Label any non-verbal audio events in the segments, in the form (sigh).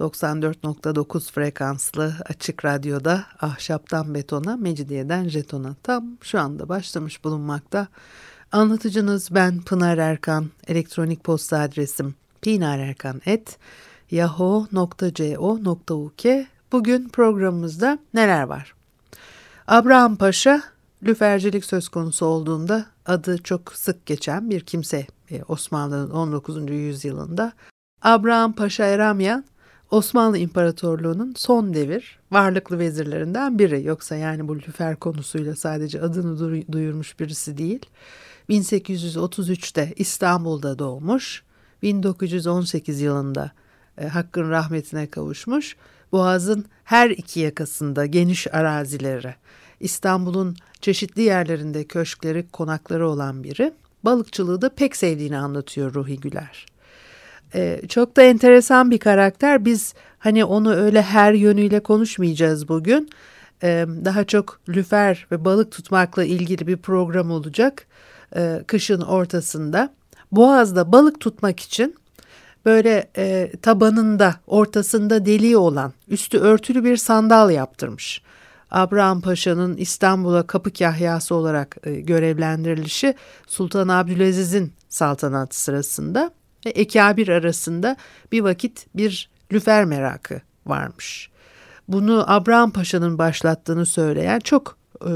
94.9 frekanslı açık radyoda ahşaptan betona, mecidiyeden jetona tam şu anda başlamış bulunmakta. Anlatıcınız ben Pınar Erkan. Elektronik posta adresim pinarerkan.yahoo.co.uk Bugün programımızda neler var? Abraham Paşa lüfercilik söz konusu olduğunda adı çok sık geçen bir kimse e, Osmanlı'nın 19. yüzyılında. Abraham Paşa Eramyan Osmanlı İmparatorluğu'nun son devir varlıklı vezirlerinden biri. Yoksa yani bu lüfer konusuyla sadece adını duyurmuş birisi değil. 1833'te İstanbul'da doğmuş. 1918 yılında e, Hakk'ın rahmetine kavuşmuş. Boğaz'ın her iki yakasında geniş arazileri, İstanbul'un çeşitli yerlerinde köşkleri, konakları olan biri. Balıkçılığı da pek sevdiğini anlatıyor Ruhi Güler. Ee, çok da enteresan bir karakter. Biz hani onu öyle her yönüyle konuşmayacağız bugün. Ee, daha çok lüfer ve balık tutmakla ilgili bir program olacak. Ee, kışın ortasında. Boğaz'da balık tutmak için böyle e, tabanında ortasında deliği olan üstü örtülü bir sandal yaptırmış. Abraham Paşa'nın İstanbul'a kapı kahyası olarak e, görevlendirilişi Sultan Abdülaziz'in saltanatı sırasında ve Ekabir arasında bir vakit bir lüfer merakı varmış. Bunu Abraham Paşa'nın başlattığını söyleyen çok e,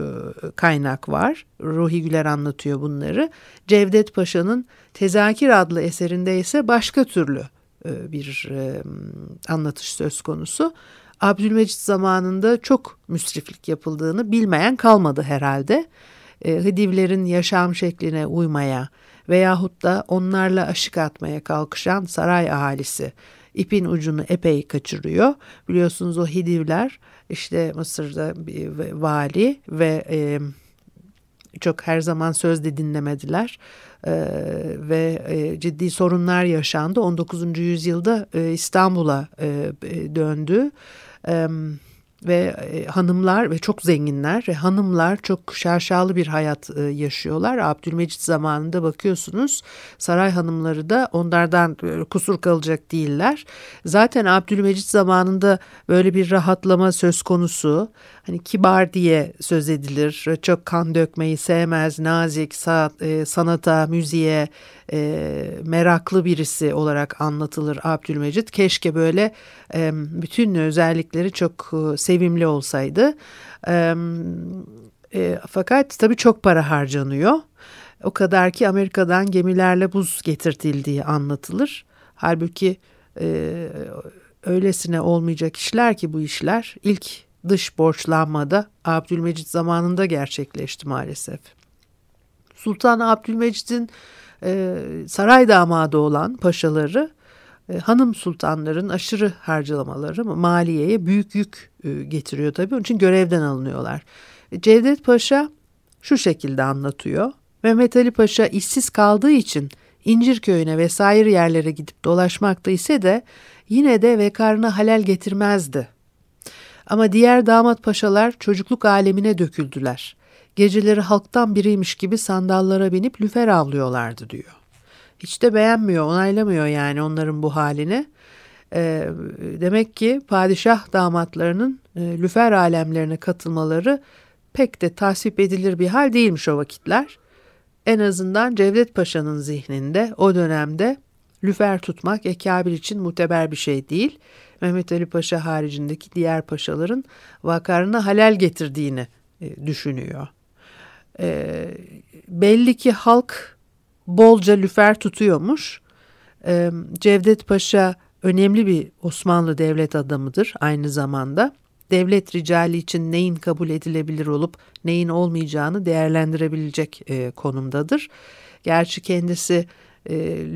kaynak var. Ruhi Güler anlatıyor bunları. Cevdet Paşa'nın Tezakir adlı eserinde ise başka türlü e, bir e, anlatış söz konusu. Abdülmecit zamanında çok müsriflik yapıldığını bilmeyen kalmadı herhalde. Hıdivlerin yaşam şekline uymaya veyahut da onlarla aşık atmaya kalkışan saray ahalisi ipin ucunu epey kaçırıyor. Biliyorsunuz o Hidivler işte Mısır'da vali ve e, çok her zaman söz de dinlemediler e, ve e, ciddi sorunlar yaşandı. 19. yüzyılda e, İstanbul'a e, döndü. E, ve e, hanımlar ve çok zenginler ve hanımlar çok şaşalı bir hayat e, yaşıyorlar. Abdülmecit zamanında bakıyorsunuz saray hanımları da onlardan e, kusur kalacak değiller. Zaten Abdülmecit zamanında böyle bir rahatlama söz konusu. Hani kibar diye söz edilir. Çok kan dökmeyi sevmez, nazik, sanata, müziğe meraklı birisi olarak anlatılır Abdülmecit. Keşke böyle bütün özellikleri çok sevimli olsaydı. E, e, fakat tabii çok para harcanıyor. O kadar ki Amerika'dan gemilerle buz getirtildiği anlatılır. Halbuki e, öylesine olmayacak işler ki bu işler ilk dış borçlanmada Abdülmecit zamanında gerçekleşti maalesef. Sultan Abdülmecit'in e, saray damadı olan paşaları hanım sultanların aşırı harcamaları maliyeye büyük yük e, getiriyor tabii. Onun için görevden alınıyorlar. E, Cevdet Paşa şu şekilde anlatıyor. Mehmet Ali Paşa işsiz kaldığı için İncirköy'üne vesaire yerlere gidip dolaşmakta ise de yine de vekarına halel getirmezdi. Ama diğer damat paşalar çocukluk alemine döküldüler. Geceleri halktan biriymiş gibi sandallara binip lüfer avlıyorlardı diyor. Hiç de beğenmiyor, onaylamıyor yani onların bu halini. E, demek ki padişah damatlarının e, lüfer alemlerine katılmaları pek de tasvip edilir bir hal değilmiş o vakitler. En azından Cevdet Paşa'nın zihninde o dönemde lüfer tutmak Ekabir için muteber bir şey değil. Mehmet Ali Paşa haricindeki diğer paşaların vakarına halel getirdiğini e, düşünüyor. E, belli ki halk bolca lüfer tutuyormuş. Cevdet Paşa önemli bir Osmanlı devlet adamıdır aynı zamanda. Devlet ricali için neyin kabul edilebilir olup neyin olmayacağını değerlendirebilecek konumdadır. Gerçi kendisi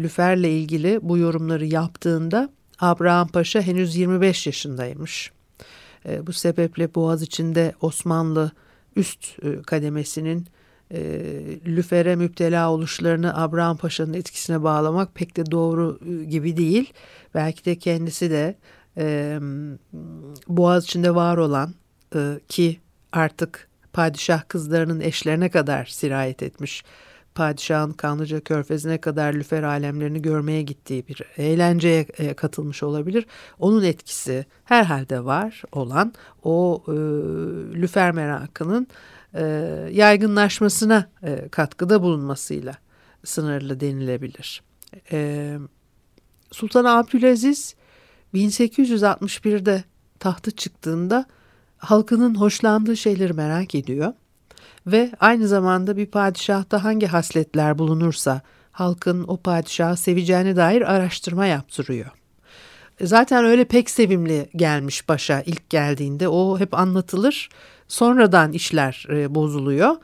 lüferle ilgili bu yorumları yaptığında Abraham Paşa henüz 25 yaşındaymış. Bu sebeple Boğaz içinde Osmanlı üst kademesinin e, lüfere müptela oluşlarını Abraham Paşa'nın etkisine bağlamak pek de doğru e, gibi değil. Belki de kendisi de e, Boğaz içinde var olan e, ki artık padişah kızlarının eşlerine kadar sirayet etmiş padişahın Kanlıca Körfezi'ne kadar lüfer alemlerini görmeye gittiği bir eğlenceye e, katılmış olabilir. Onun etkisi herhalde var olan o e, lüfer merakının e, yaygınlaşmasına e, katkıda bulunmasıyla sınırlı denilebilir. E, Sultan Abdülaziz 1861'de tahtı çıktığında halkının hoşlandığı şeyleri merak ediyor ve aynı zamanda bir padişahta hangi hasletler bulunursa halkın o padişahı seveceğine dair araştırma yaptırıyor. Zaten öyle pek sevimli gelmiş başa ilk geldiğinde o hep anlatılır. Sonradan işler e, bozuluyor.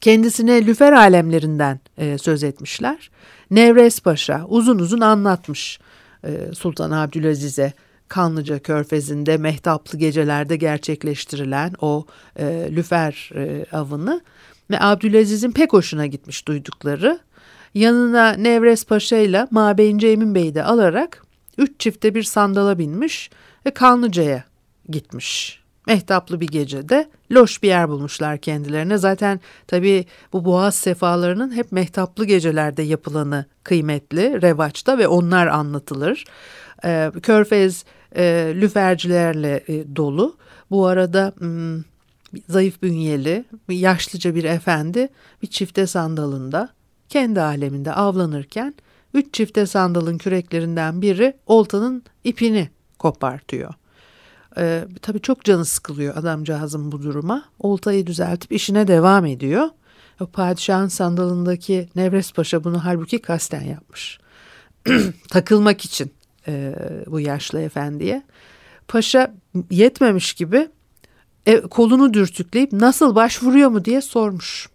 Kendisine lüfer alemlerinden e, söz etmişler. Nevres Paşa uzun uzun anlatmış e, Sultan Abdülaziz'e Kanlıca Körfezi'nde mehtaplı gecelerde gerçekleştirilen o e, lüfer e, avını ve Abdülaziz'in pek hoşuna gitmiş duydukları. Yanına Nevres Paşa ile Mabeyince Emin Bey'i de alarak üç çifte bir sandala binmiş ve Kanlıca'ya gitmiş. Mehtaplı bir gecede loş bir yer bulmuşlar kendilerine. Zaten tabii bu boğaz sefalarının hep mehtaplı gecelerde yapılanı kıymetli, revaçta ve onlar anlatılır. Ee, Körfez e, lüfercilerle e, dolu. Bu arada m, zayıf bünyeli, yaşlıca bir efendi bir çifte sandalında kendi aleminde avlanırken üç çifte sandalın küreklerinden biri oltanın ipini kopartıyor. Ee, tabii çok canı sıkılıyor adamcağızın bu duruma. Oltayı düzeltip işine devam ediyor. Padişahın sandalındaki Nevres Paşa bunu halbuki kasten yapmış. (clears throat) Takılmak için e, bu yaşlı efendiye. Paşa yetmemiş gibi e, kolunu dürtükleyip nasıl başvuruyor mu diye sormuş.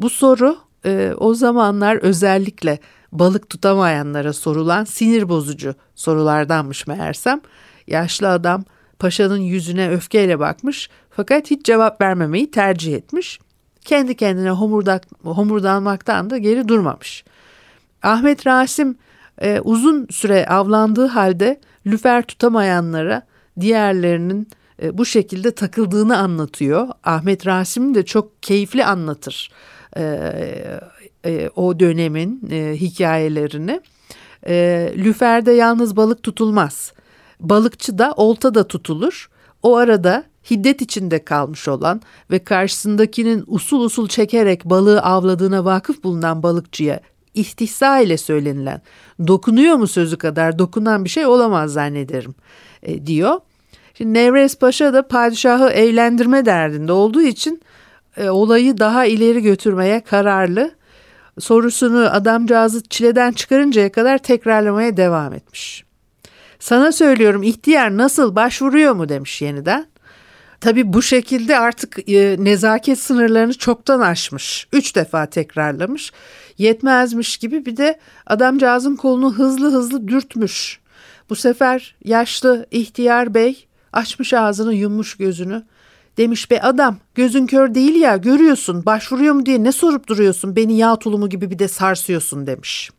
Bu soru e, o zamanlar özellikle balık tutamayanlara sorulan sinir bozucu sorulardanmış meğersem. Yaşlı adam paşanın yüzüne öfkeyle bakmış fakat hiç cevap vermemeyi tercih etmiş. Kendi kendine homurdak, homurdanmaktan da geri durmamış. Ahmet Rasim e, uzun süre avlandığı halde lüfer tutamayanlara diğerlerinin e, bu şekilde takıldığını anlatıyor. Ahmet Rasim de çok keyifli anlatır e, e, o dönemin e, hikayelerini. E, lüferde yalnız balık tutulmaz. Balıkçı da olta da tutulur. O arada hiddet içinde kalmış olan ve karşısındakinin usul usul çekerek balığı avladığına vakıf bulunan balıkçıya istihza ile söylenilen dokunuyor mu sözü kadar dokunan bir şey olamaz zannederim e, diyor. Şimdi Nevres Paşa da padişahı eğlendirme derdinde olduğu için e, olayı daha ileri götürmeye kararlı. Sorusunu adamcağızı çileden çıkarıncaya kadar tekrarlamaya devam etmiş. Sana söylüyorum ihtiyar nasıl başvuruyor mu demiş yeniden. Tabi bu şekilde artık e, nezaket sınırlarını çoktan aşmış. Üç defa tekrarlamış. Yetmezmiş gibi bir de adamcağızın kolunu hızlı hızlı dürtmüş. Bu sefer yaşlı ihtiyar bey açmış ağzını yummuş gözünü. Demiş be adam gözün kör değil ya görüyorsun başvuruyor mu diye ne sorup duruyorsun beni yağ tulumu gibi bir de sarsıyorsun demiş.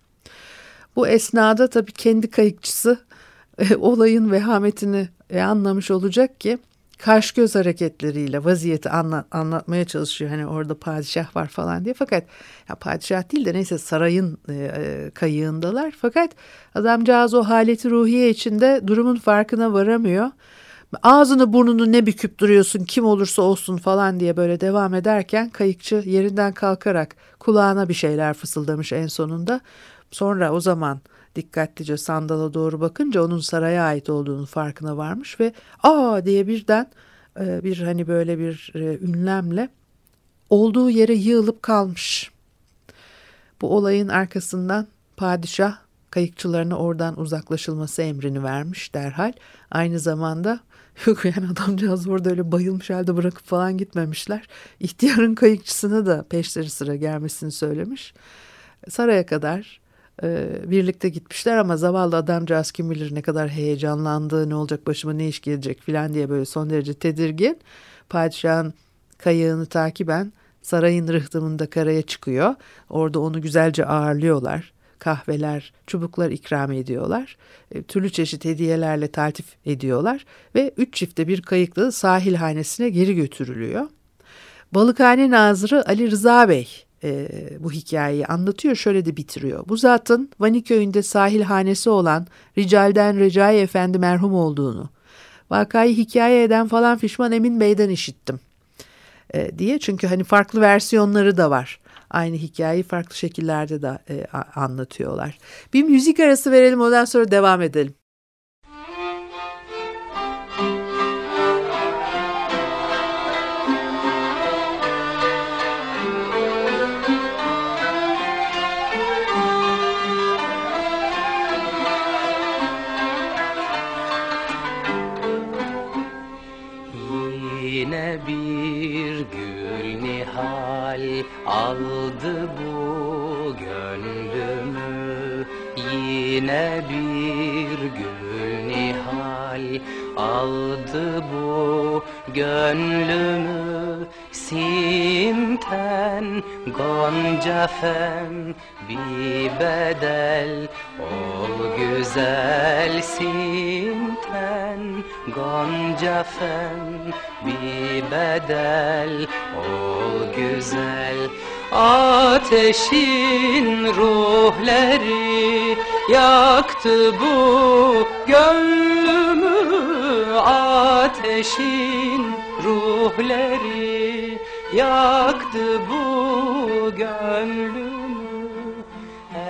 Bu esnada tabii kendi kayıkçısı (laughs) olayın vehametini e, anlamış olacak ki kaş göz hareketleriyle vaziyeti anlat, anlatmaya çalışıyor. Hani orada padişah var falan diye. Fakat ya padişah değil de neyse sarayın e, e, kayığındalar. Fakat adamcağız o haleti ruhiye içinde durumun farkına varamıyor. Ağzını burnunu ne büküp duruyorsun kim olursa olsun falan diye böyle devam ederken kayıkçı yerinden kalkarak kulağına bir şeyler fısıldamış en sonunda. Sonra o zaman dikkatlice sandala doğru bakınca onun saraya ait olduğunu farkına varmış ve aa diye birden e, bir hani böyle bir e, ünlemle olduğu yere yığılıp kalmış. Bu olayın arkasından padişah kayıkçılarına oradan uzaklaşılması emrini vermiş derhal. Aynı zamanda (laughs) yok yani adamcağız orada öyle bayılmış halde bırakıp falan gitmemişler. İhtiyarın kayıkçısına da peşleri sıra gelmesini söylemiş. Saraya kadar e, birlikte gitmişler ama zavallı adamcağız kim bilir ne kadar heyecanlandı, ne olacak başıma ne iş gelecek filan diye böyle son derece tedirgin. Padişahın kayığını takiben sarayın rıhtımında karaya çıkıyor. Orada onu güzelce ağırlıyorlar. Kahveler, çubuklar ikram ediyorlar. E, türlü çeşit hediyelerle taltif ediyorlar. Ve üç çifte bir kayıkla sahil hanesine geri götürülüyor. Balıkhane Nazırı Ali Rıza Bey e, bu hikayeyi anlatıyor. Şöyle de bitiriyor. Bu zatın Vaniköy'ünde sahil hanesi olan Rical'den Recai Efendi merhum olduğunu, vakayı hikaye eden falan Fişman Emin Bey'den işittim e, diye. Çünkü hani farklı versiyonları da var. Aynı hikayeyi farklı şekillerde de e, anlatıyorlar. Bir müzik arası verelim ondan sonra devam edelim. Aldı bu gönlümü simten gonca bir bedel ol güzel simten gonca bir bedel ol güzel Ateşin ruhleri yaktı bu gönlümü Ateşin ruhleri yaktı bu gönlümü.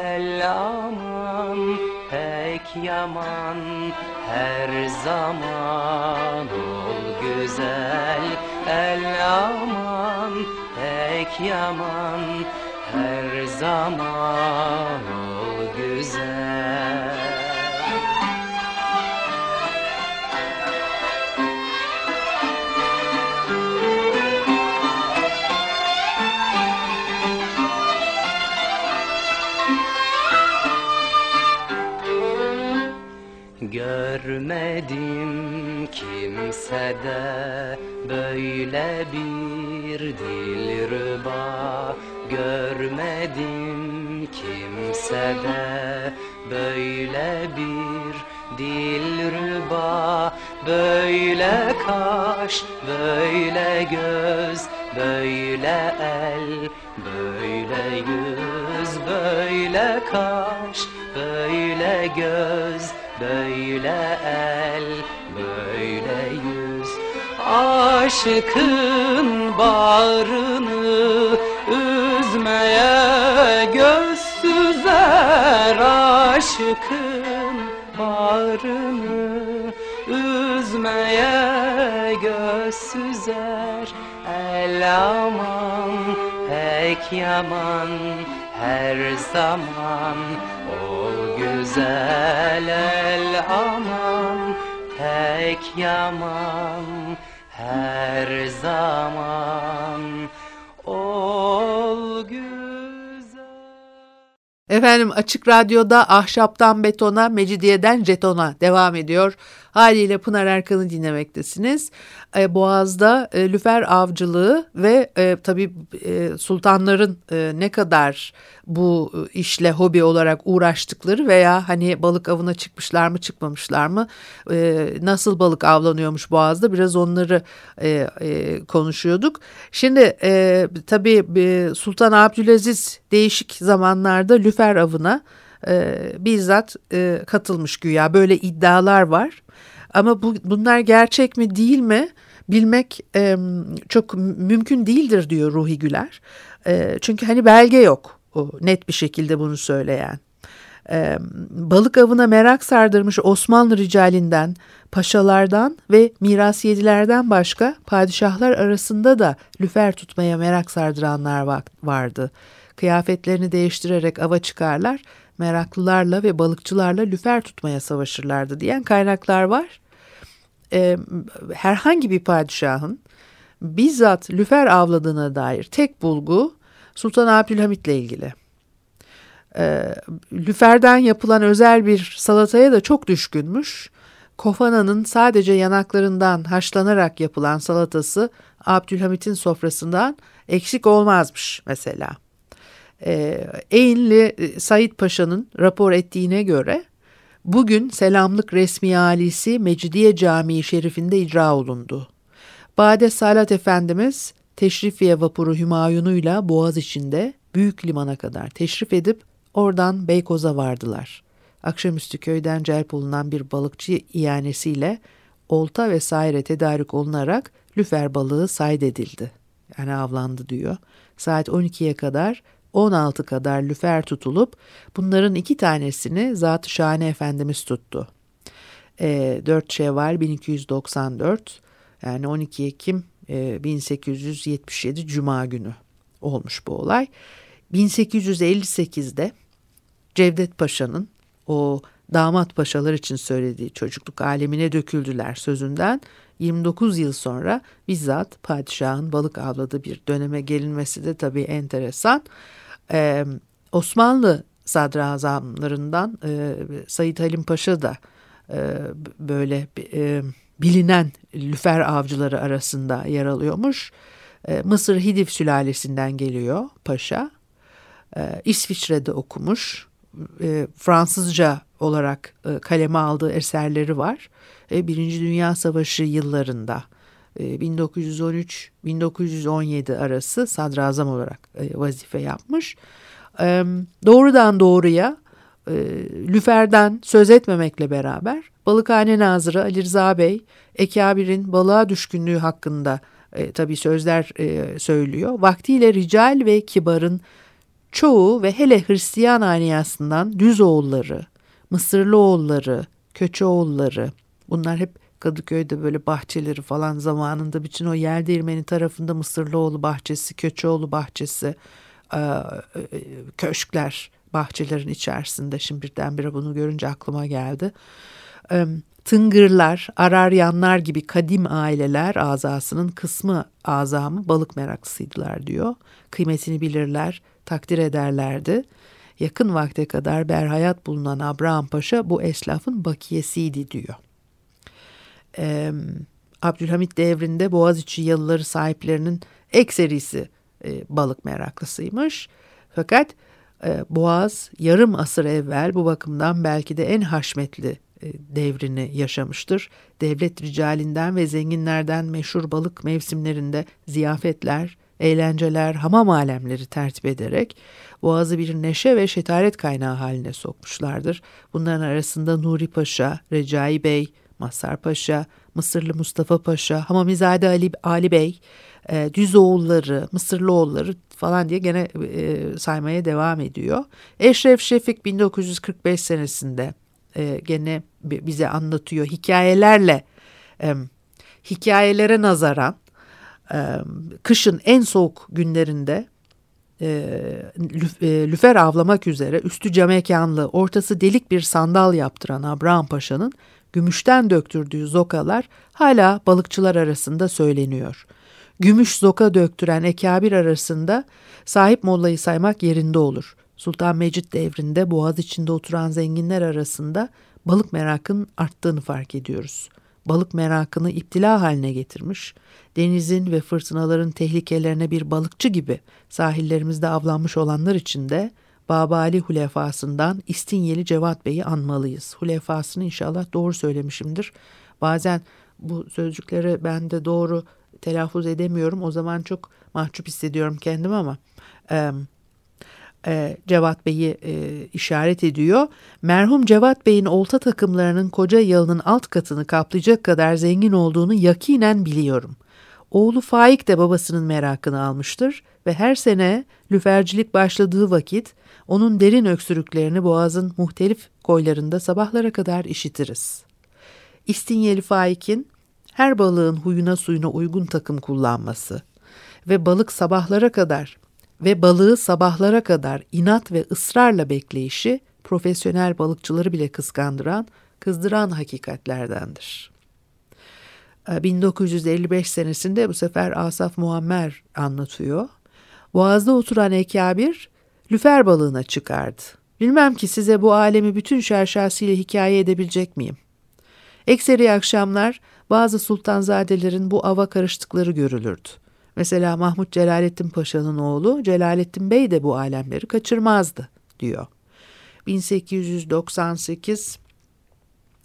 El aman pek yaman her zaman ol güzel. El aman pek yaman her zaman ol güzel Görmedim kimsede böyle bir dilruba Görmedim kimsede böyle bir dilruba Böyle kaş, böyle göz, böyle el, böyle yüz Böyle kaş, böyle göz, Böyle el, böyle yüz. Aşıkın bağrını üzmeye göz süzer Aşıkın bağrını üzmeye göz süzer El aman pek yaman her zaman güzel el aman pek yaman her zaman ol güzel. Efendim Açık Radyo'da Ahşaptan Betona, Mecidiyeden Jeton'a devam ediyor. Haliyle Pınar Erkan'ı dinlemektesiniz. E, Boğaz'da e, lüfer avcılığı ve e, tabii e, sultanların e, ne kadar bu e, işle hobi olarak uğraştıkları veya hani balık avına çıkmışlar mı çıkmamışlar mı e, nasıl balık avlanıyormuş Boğaz'da biraz onları e, e, konuşuyorduk. Şimdi e, tabii e, Sultan Abdülaziz değişik zamanlarda lüfer avına e, bizzat e, katılmış güya böyle iddialar var. Ama bu, bunlar gerçek mi değil mi bilmek e, çok mümkün değildir diyor Ruhi Güler. E, çünkü hani belge yok net bir şekilde bunu söyleyen. E, balık avına merak sardırmış Osmanlı ricalinden, paşalardan ve mirasiyedilerden başka padişahlar arasında da lüfer tutmaya merak sardıranlar vardı. Kıyafetlerini değiştirerek ava çıkarlar meraklılarla ve balıkçılarla lüfer tutmaya savaşırlardı diyen kaynaklar var. E, herhangi bir padişahın bizzat lüfer avladığına dair tek bulgu Sultan Abdülhamit ile ilgili. E, lüferden yapılan özel bir salataya da çok düşkünmüş. Kofana'nın sadece yanaklarından haşlanarak yapılan salatası Abdülhamit'in sofrasından eksik olmazmış mesela. E, Eğinli Said Paşa'nın rapor ettiğine göre bugün selamlık resmi alisi Mecidiye Camii Şerifinde icra olundu. Bade Salat Efendimiz Teşrifiye vapuru Hümayun'uyla Boğaz içinde büyük limana kadar teşrif edip oradan Beykoz'a vardılar. Akşamüstü köyden celp olunan bir balıkçı iyanesiyle olta vesaire tedarik olunarak lüfer balığı sayd edildi. Yani avlandı diyor. Saat 12'ye kadar 16 kadar lüfer tutulup bunların iki tanesini Zat-ı Şahane Efendimiz tuttu. E, 4 Şevval 1294 yani 12 Ekim e, 1877 Cuma günü olmuş bu olay. 1858'de Cevdet Paşa'nın o damat paşalar için söylediği çocukluk alemine döküldüler sözünden 29 yıl sonra bizzat padişahın balık avladığı bir döneme gelinmesi de tabii enteresan. Ee, Osmanlı sadrazamlarından e, Said Halim Paşa da e, böyle e, bilinen lüfer avcıları arasında yer alıyormuş. E, Mısır Hidif sülalesinden geliyor paşa. E, İsviçre'de okumuş. E, Fransızca olarak kaleme aldığı eserleri var. Birinci Dünya Savaşı yıllarında 1913-1917 arası sadrazam olarak vazife yapmış. Doğrudan doğruya Lüfer'den söz etmemekle beraber Balıkhane Nazırı Ali Rıza Bey, Ekabir'in balığa düşkünlüğü hakkında e, tabii sözler e, söylüyor. Vaktiyle rical ve kibarın çoğu ve hele Hristiyan aniyasından Düzoğulları, Mısırlıoğulları, Köçeoğulları bunlar hep Kadıköy'de böyle bahçeleri falan zamanında bütün o yer değirmeni tarafında Mısırlıoğlu bahçesi, Köçeoğlu bahçesi, e, köşkler bahçelerin içerisinde. Şimdi birdenbire bunu görünce aklıma geldi. Tıngırlar, araryanlar gibi kadim aileler azasının kısmı azamı balık meraklısıydılar diyor. Kıymetini bilirler, takdir ederlerdi. Yakın vakte kadar berhayat bulunan Abraham Paşa bu eslafın bakiyesiydi diyor. Abdülhamit devrinde Boğaziçi yalıları sahiplerinin ekserisi e, balık meraklısıymış. Fakat Boğaz yarım asır evvel bu bakımdan belki de en haşmetli e, devrini yaşamıştır. Devlet ricalinden ve zenginlerden meşhur balık mevsimlerinde ziyafetler, eğlenceler, hamam alemleri tertip ederek Boğaz'ı bir neşe ve şetaret kaynağı haline sokmuşlardır. Bunların arasında Nuri Paşa, Recai Bey, Masar Paşa, Mısırlı Mustafa Paşa, Hamamizade Ali, Ali Bey, e, Düzoğulları, Mısırlıoğulları falan diye gene e, saymaya devam ediyor. Eşref Şefik 1945 senesinde e, gene bize anlatıyor hikayelerle e, hikayelere nazaran e, kışın en soğuk günlerinde e, e, lüfer avlamak üzere üstü camekanlı ortası delik bir sandal yaptıran Abraham Paşa'nın gümüşten döktürdüğü zokalar hala balıkçılar arasında söyleniyor. Gümüş zoka döktüren ekabir arasında sahip mollayı saymak yerinde olur. Sultan Mecid devrinde boğaz içinde oturan zenginler arasında balık merakının arttığını fark ediyoruz. Balık merakını iptila haline getirmiş, denizin ve fırtınaların tehlikelerine bir balıkçı gibi sahillerimizde avlanmış olanlar için de Babali hulefasından İstinyeli Cevat Bey'i anmalıyız. Hulefasını inşallah doğru söylemişimdir. Bazen bu sözcükleri ben de doğru telaffuz edemiyorum. O zaman çok mahcup hissediyorum kendimi ama e, e, Cevat Bey'i e, işaret ediyor. Merhum Cevat Bey'in olta takımlarının koca yalının alt katını kaplayacak kadar zengin olduğunu yakinen biliyorum. Oğlu Faik de babasının merakını almıştır ve her sene lüfercilik başladığı vakit onun derin öksürüklerini boğazın muhtelif koylarında sabahlara kadar işitiriz. İstinyeli Faik'in her balığın huyuna suyuna uygun takım kullanması ve balık sabahlara kadar ve balığı sabahlara kadar inat ve ısrarla bekleyişi profesyonel balıkçıları bile kıskandıran, kızdıran hakikatlerdendir. 1955 ee, senesinde bu sefer Asaf Muammer anlatıyor. Boğazda oturan Ekabir lüfer balığına çıkardı. Bilmem ki size bu alemi bütün şerşasıyla hikaye edebilecek miyim? Ekseri akşamlar bazı sultanzadelerin bu ava karıştıkları görülürdü. Mesela Mahmut Celalettin Paşa'nın oğlu Celalettin Bey de bu alemleri kaçırmazdı diyor. 1898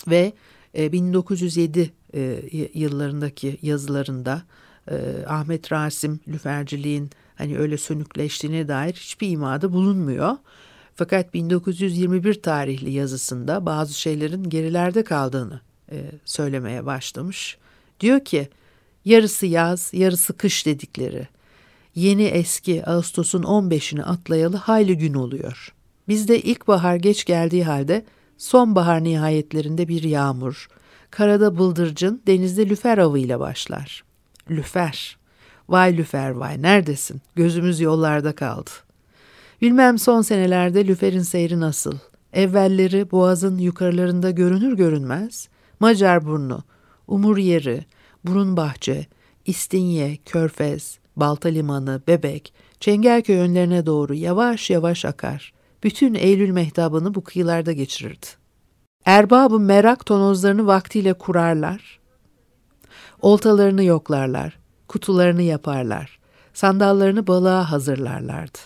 ve 1907 e, e, yıllarındaki yazılarında e, Ahmet Rasim lüferciliğin hani öyle sönükleştiğine dair hiçbir imada bulunmuyor. Fakat 1921 tarihli yazısında bazı şeylerin gerilerde kaldığını söylemeye başlamış. Diyor ki yarısı yaz yarısı kış dedikleri yeni eski Ağustos'un 15'ini atlayalı hayli gün oluyor. Bizde ilkbahar geç geldiği halde sonbahar nihayetlerinde bir yağmur, karada bıldırcın, denizde lüfer avıyla başlar. Lüfer. Vay lüfer vay neredesin? Gözümüz yollarda kaldı. Bilmem son senelerde lüferin seyri nasıl. Evvelleri boğazın yukarılarında görünür görünmez. Macar burnu, Umur yeri, Burun bahçe, İstinye, Körfez, Balta limanı, Bebek, Çengelköy önlerine doğru yavaş yavaş akar bütün Eylül mehtabını bu kıyılarda geçirirdi. Erbabı merak tonozlarını vaktiyle kurarlar, oltalarını yoklarlar, kutularını yaparlar, sandallarını balığa hazırlarlardı.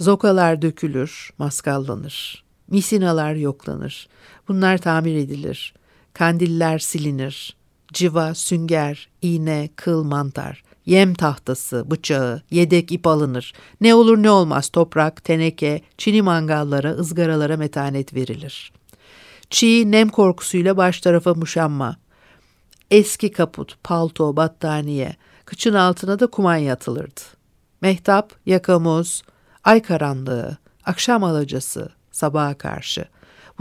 Zokalar dökülür, maskallanır, misinalar yoklanır, bunlar tamir edilir, kandiller silinir, civa, sünger, iğne, kıl, mantar, Yem tahtası, bıçağı, yedek ip alınır. Ne olur ne olmaz toprak, teneke, çini mangallara, ızgaralara metanet verilir. Çiğ nem korkusuyla baş tarafa muşamma. Eski kaput, palto, battaniye, kıçın altına da kumanya atılırdı. Mehtap, yakamoz, ay karanlığı, akşam alacası, sabaha karşı.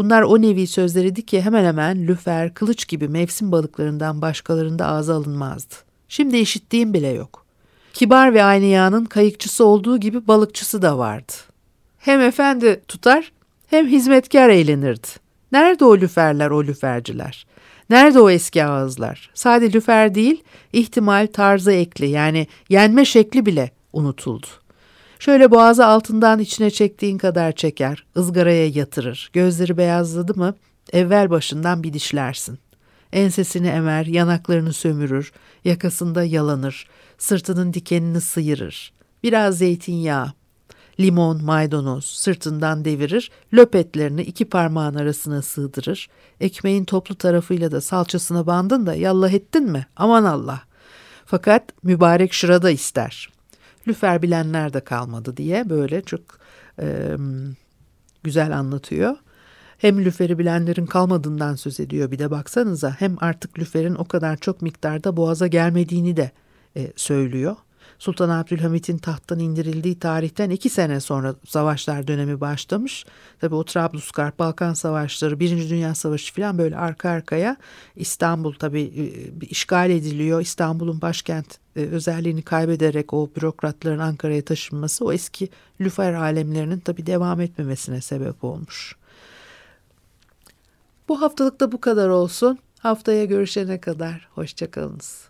Bunlar o nevi sözleriydi ki hemen hemen lüfer, kılıç gibi mevsim balıklarından başkalarında ağza alınmazdı. Şimdi işittiğim bile yok. Kibar ve aynı yağının kayıkçısı olduğu gibi balıkçısı da vardı. Hem efendi tutar hem hizmetkar eğlenirdi. Nerede o lüferler, o lüferciler? Nerede o eski ağızlar? Sade lüfer değil, ihtimal tarzı ekli yani yenme şekli bile unutuldu. Şöyle boğazı altından içine çektiğin kadar çeker, ızgaraya yatırır. Gözleri beyazladı mı evvel başından bir dişlersin. Ensesini emer, yanaklarını sömürür, yakasında yalanır, sırtının dikenini sıyırır. Biraz zeytinyağı, limon, maydanoz sırtından devirir, löpetlerini iki parmağın arasına sığdırır. Ekmeğin toplu tarafıyla da salçasına bandın da yallah ettin mi? Aman Allah. Fakat mübarek şırada ister. Lüfer bilenler de kalmadı diye böyle çok e, güzel anlatıyor. Hem lüferi bilenlerin kalmadığından söz ediyor bir de baksanıza. Hem artık lüferin o kadar çok miktarda boğaza gelmediğini de e, söylüyor. Sultan Abdülhamit'in tahttan indirildiği tarihten iki sene sonra savaşlar dönemi başlamış. Tabi o Trablusgarp, Balkan Savaşları, Birinci Dünya Savaşı falan böyle arka arkaya İstanbul tabi e, işgal ediliyor. İstanbul'un başkent e, özelliğini kaybederek o bürokratların Ankara'ya taşınması o eski lüfer alemlerinin tabi devam etmemesine sebep olmuş. Bu haftalıkta bu kadar olsun. Haftaya görüşene kadar hoşçakalınız.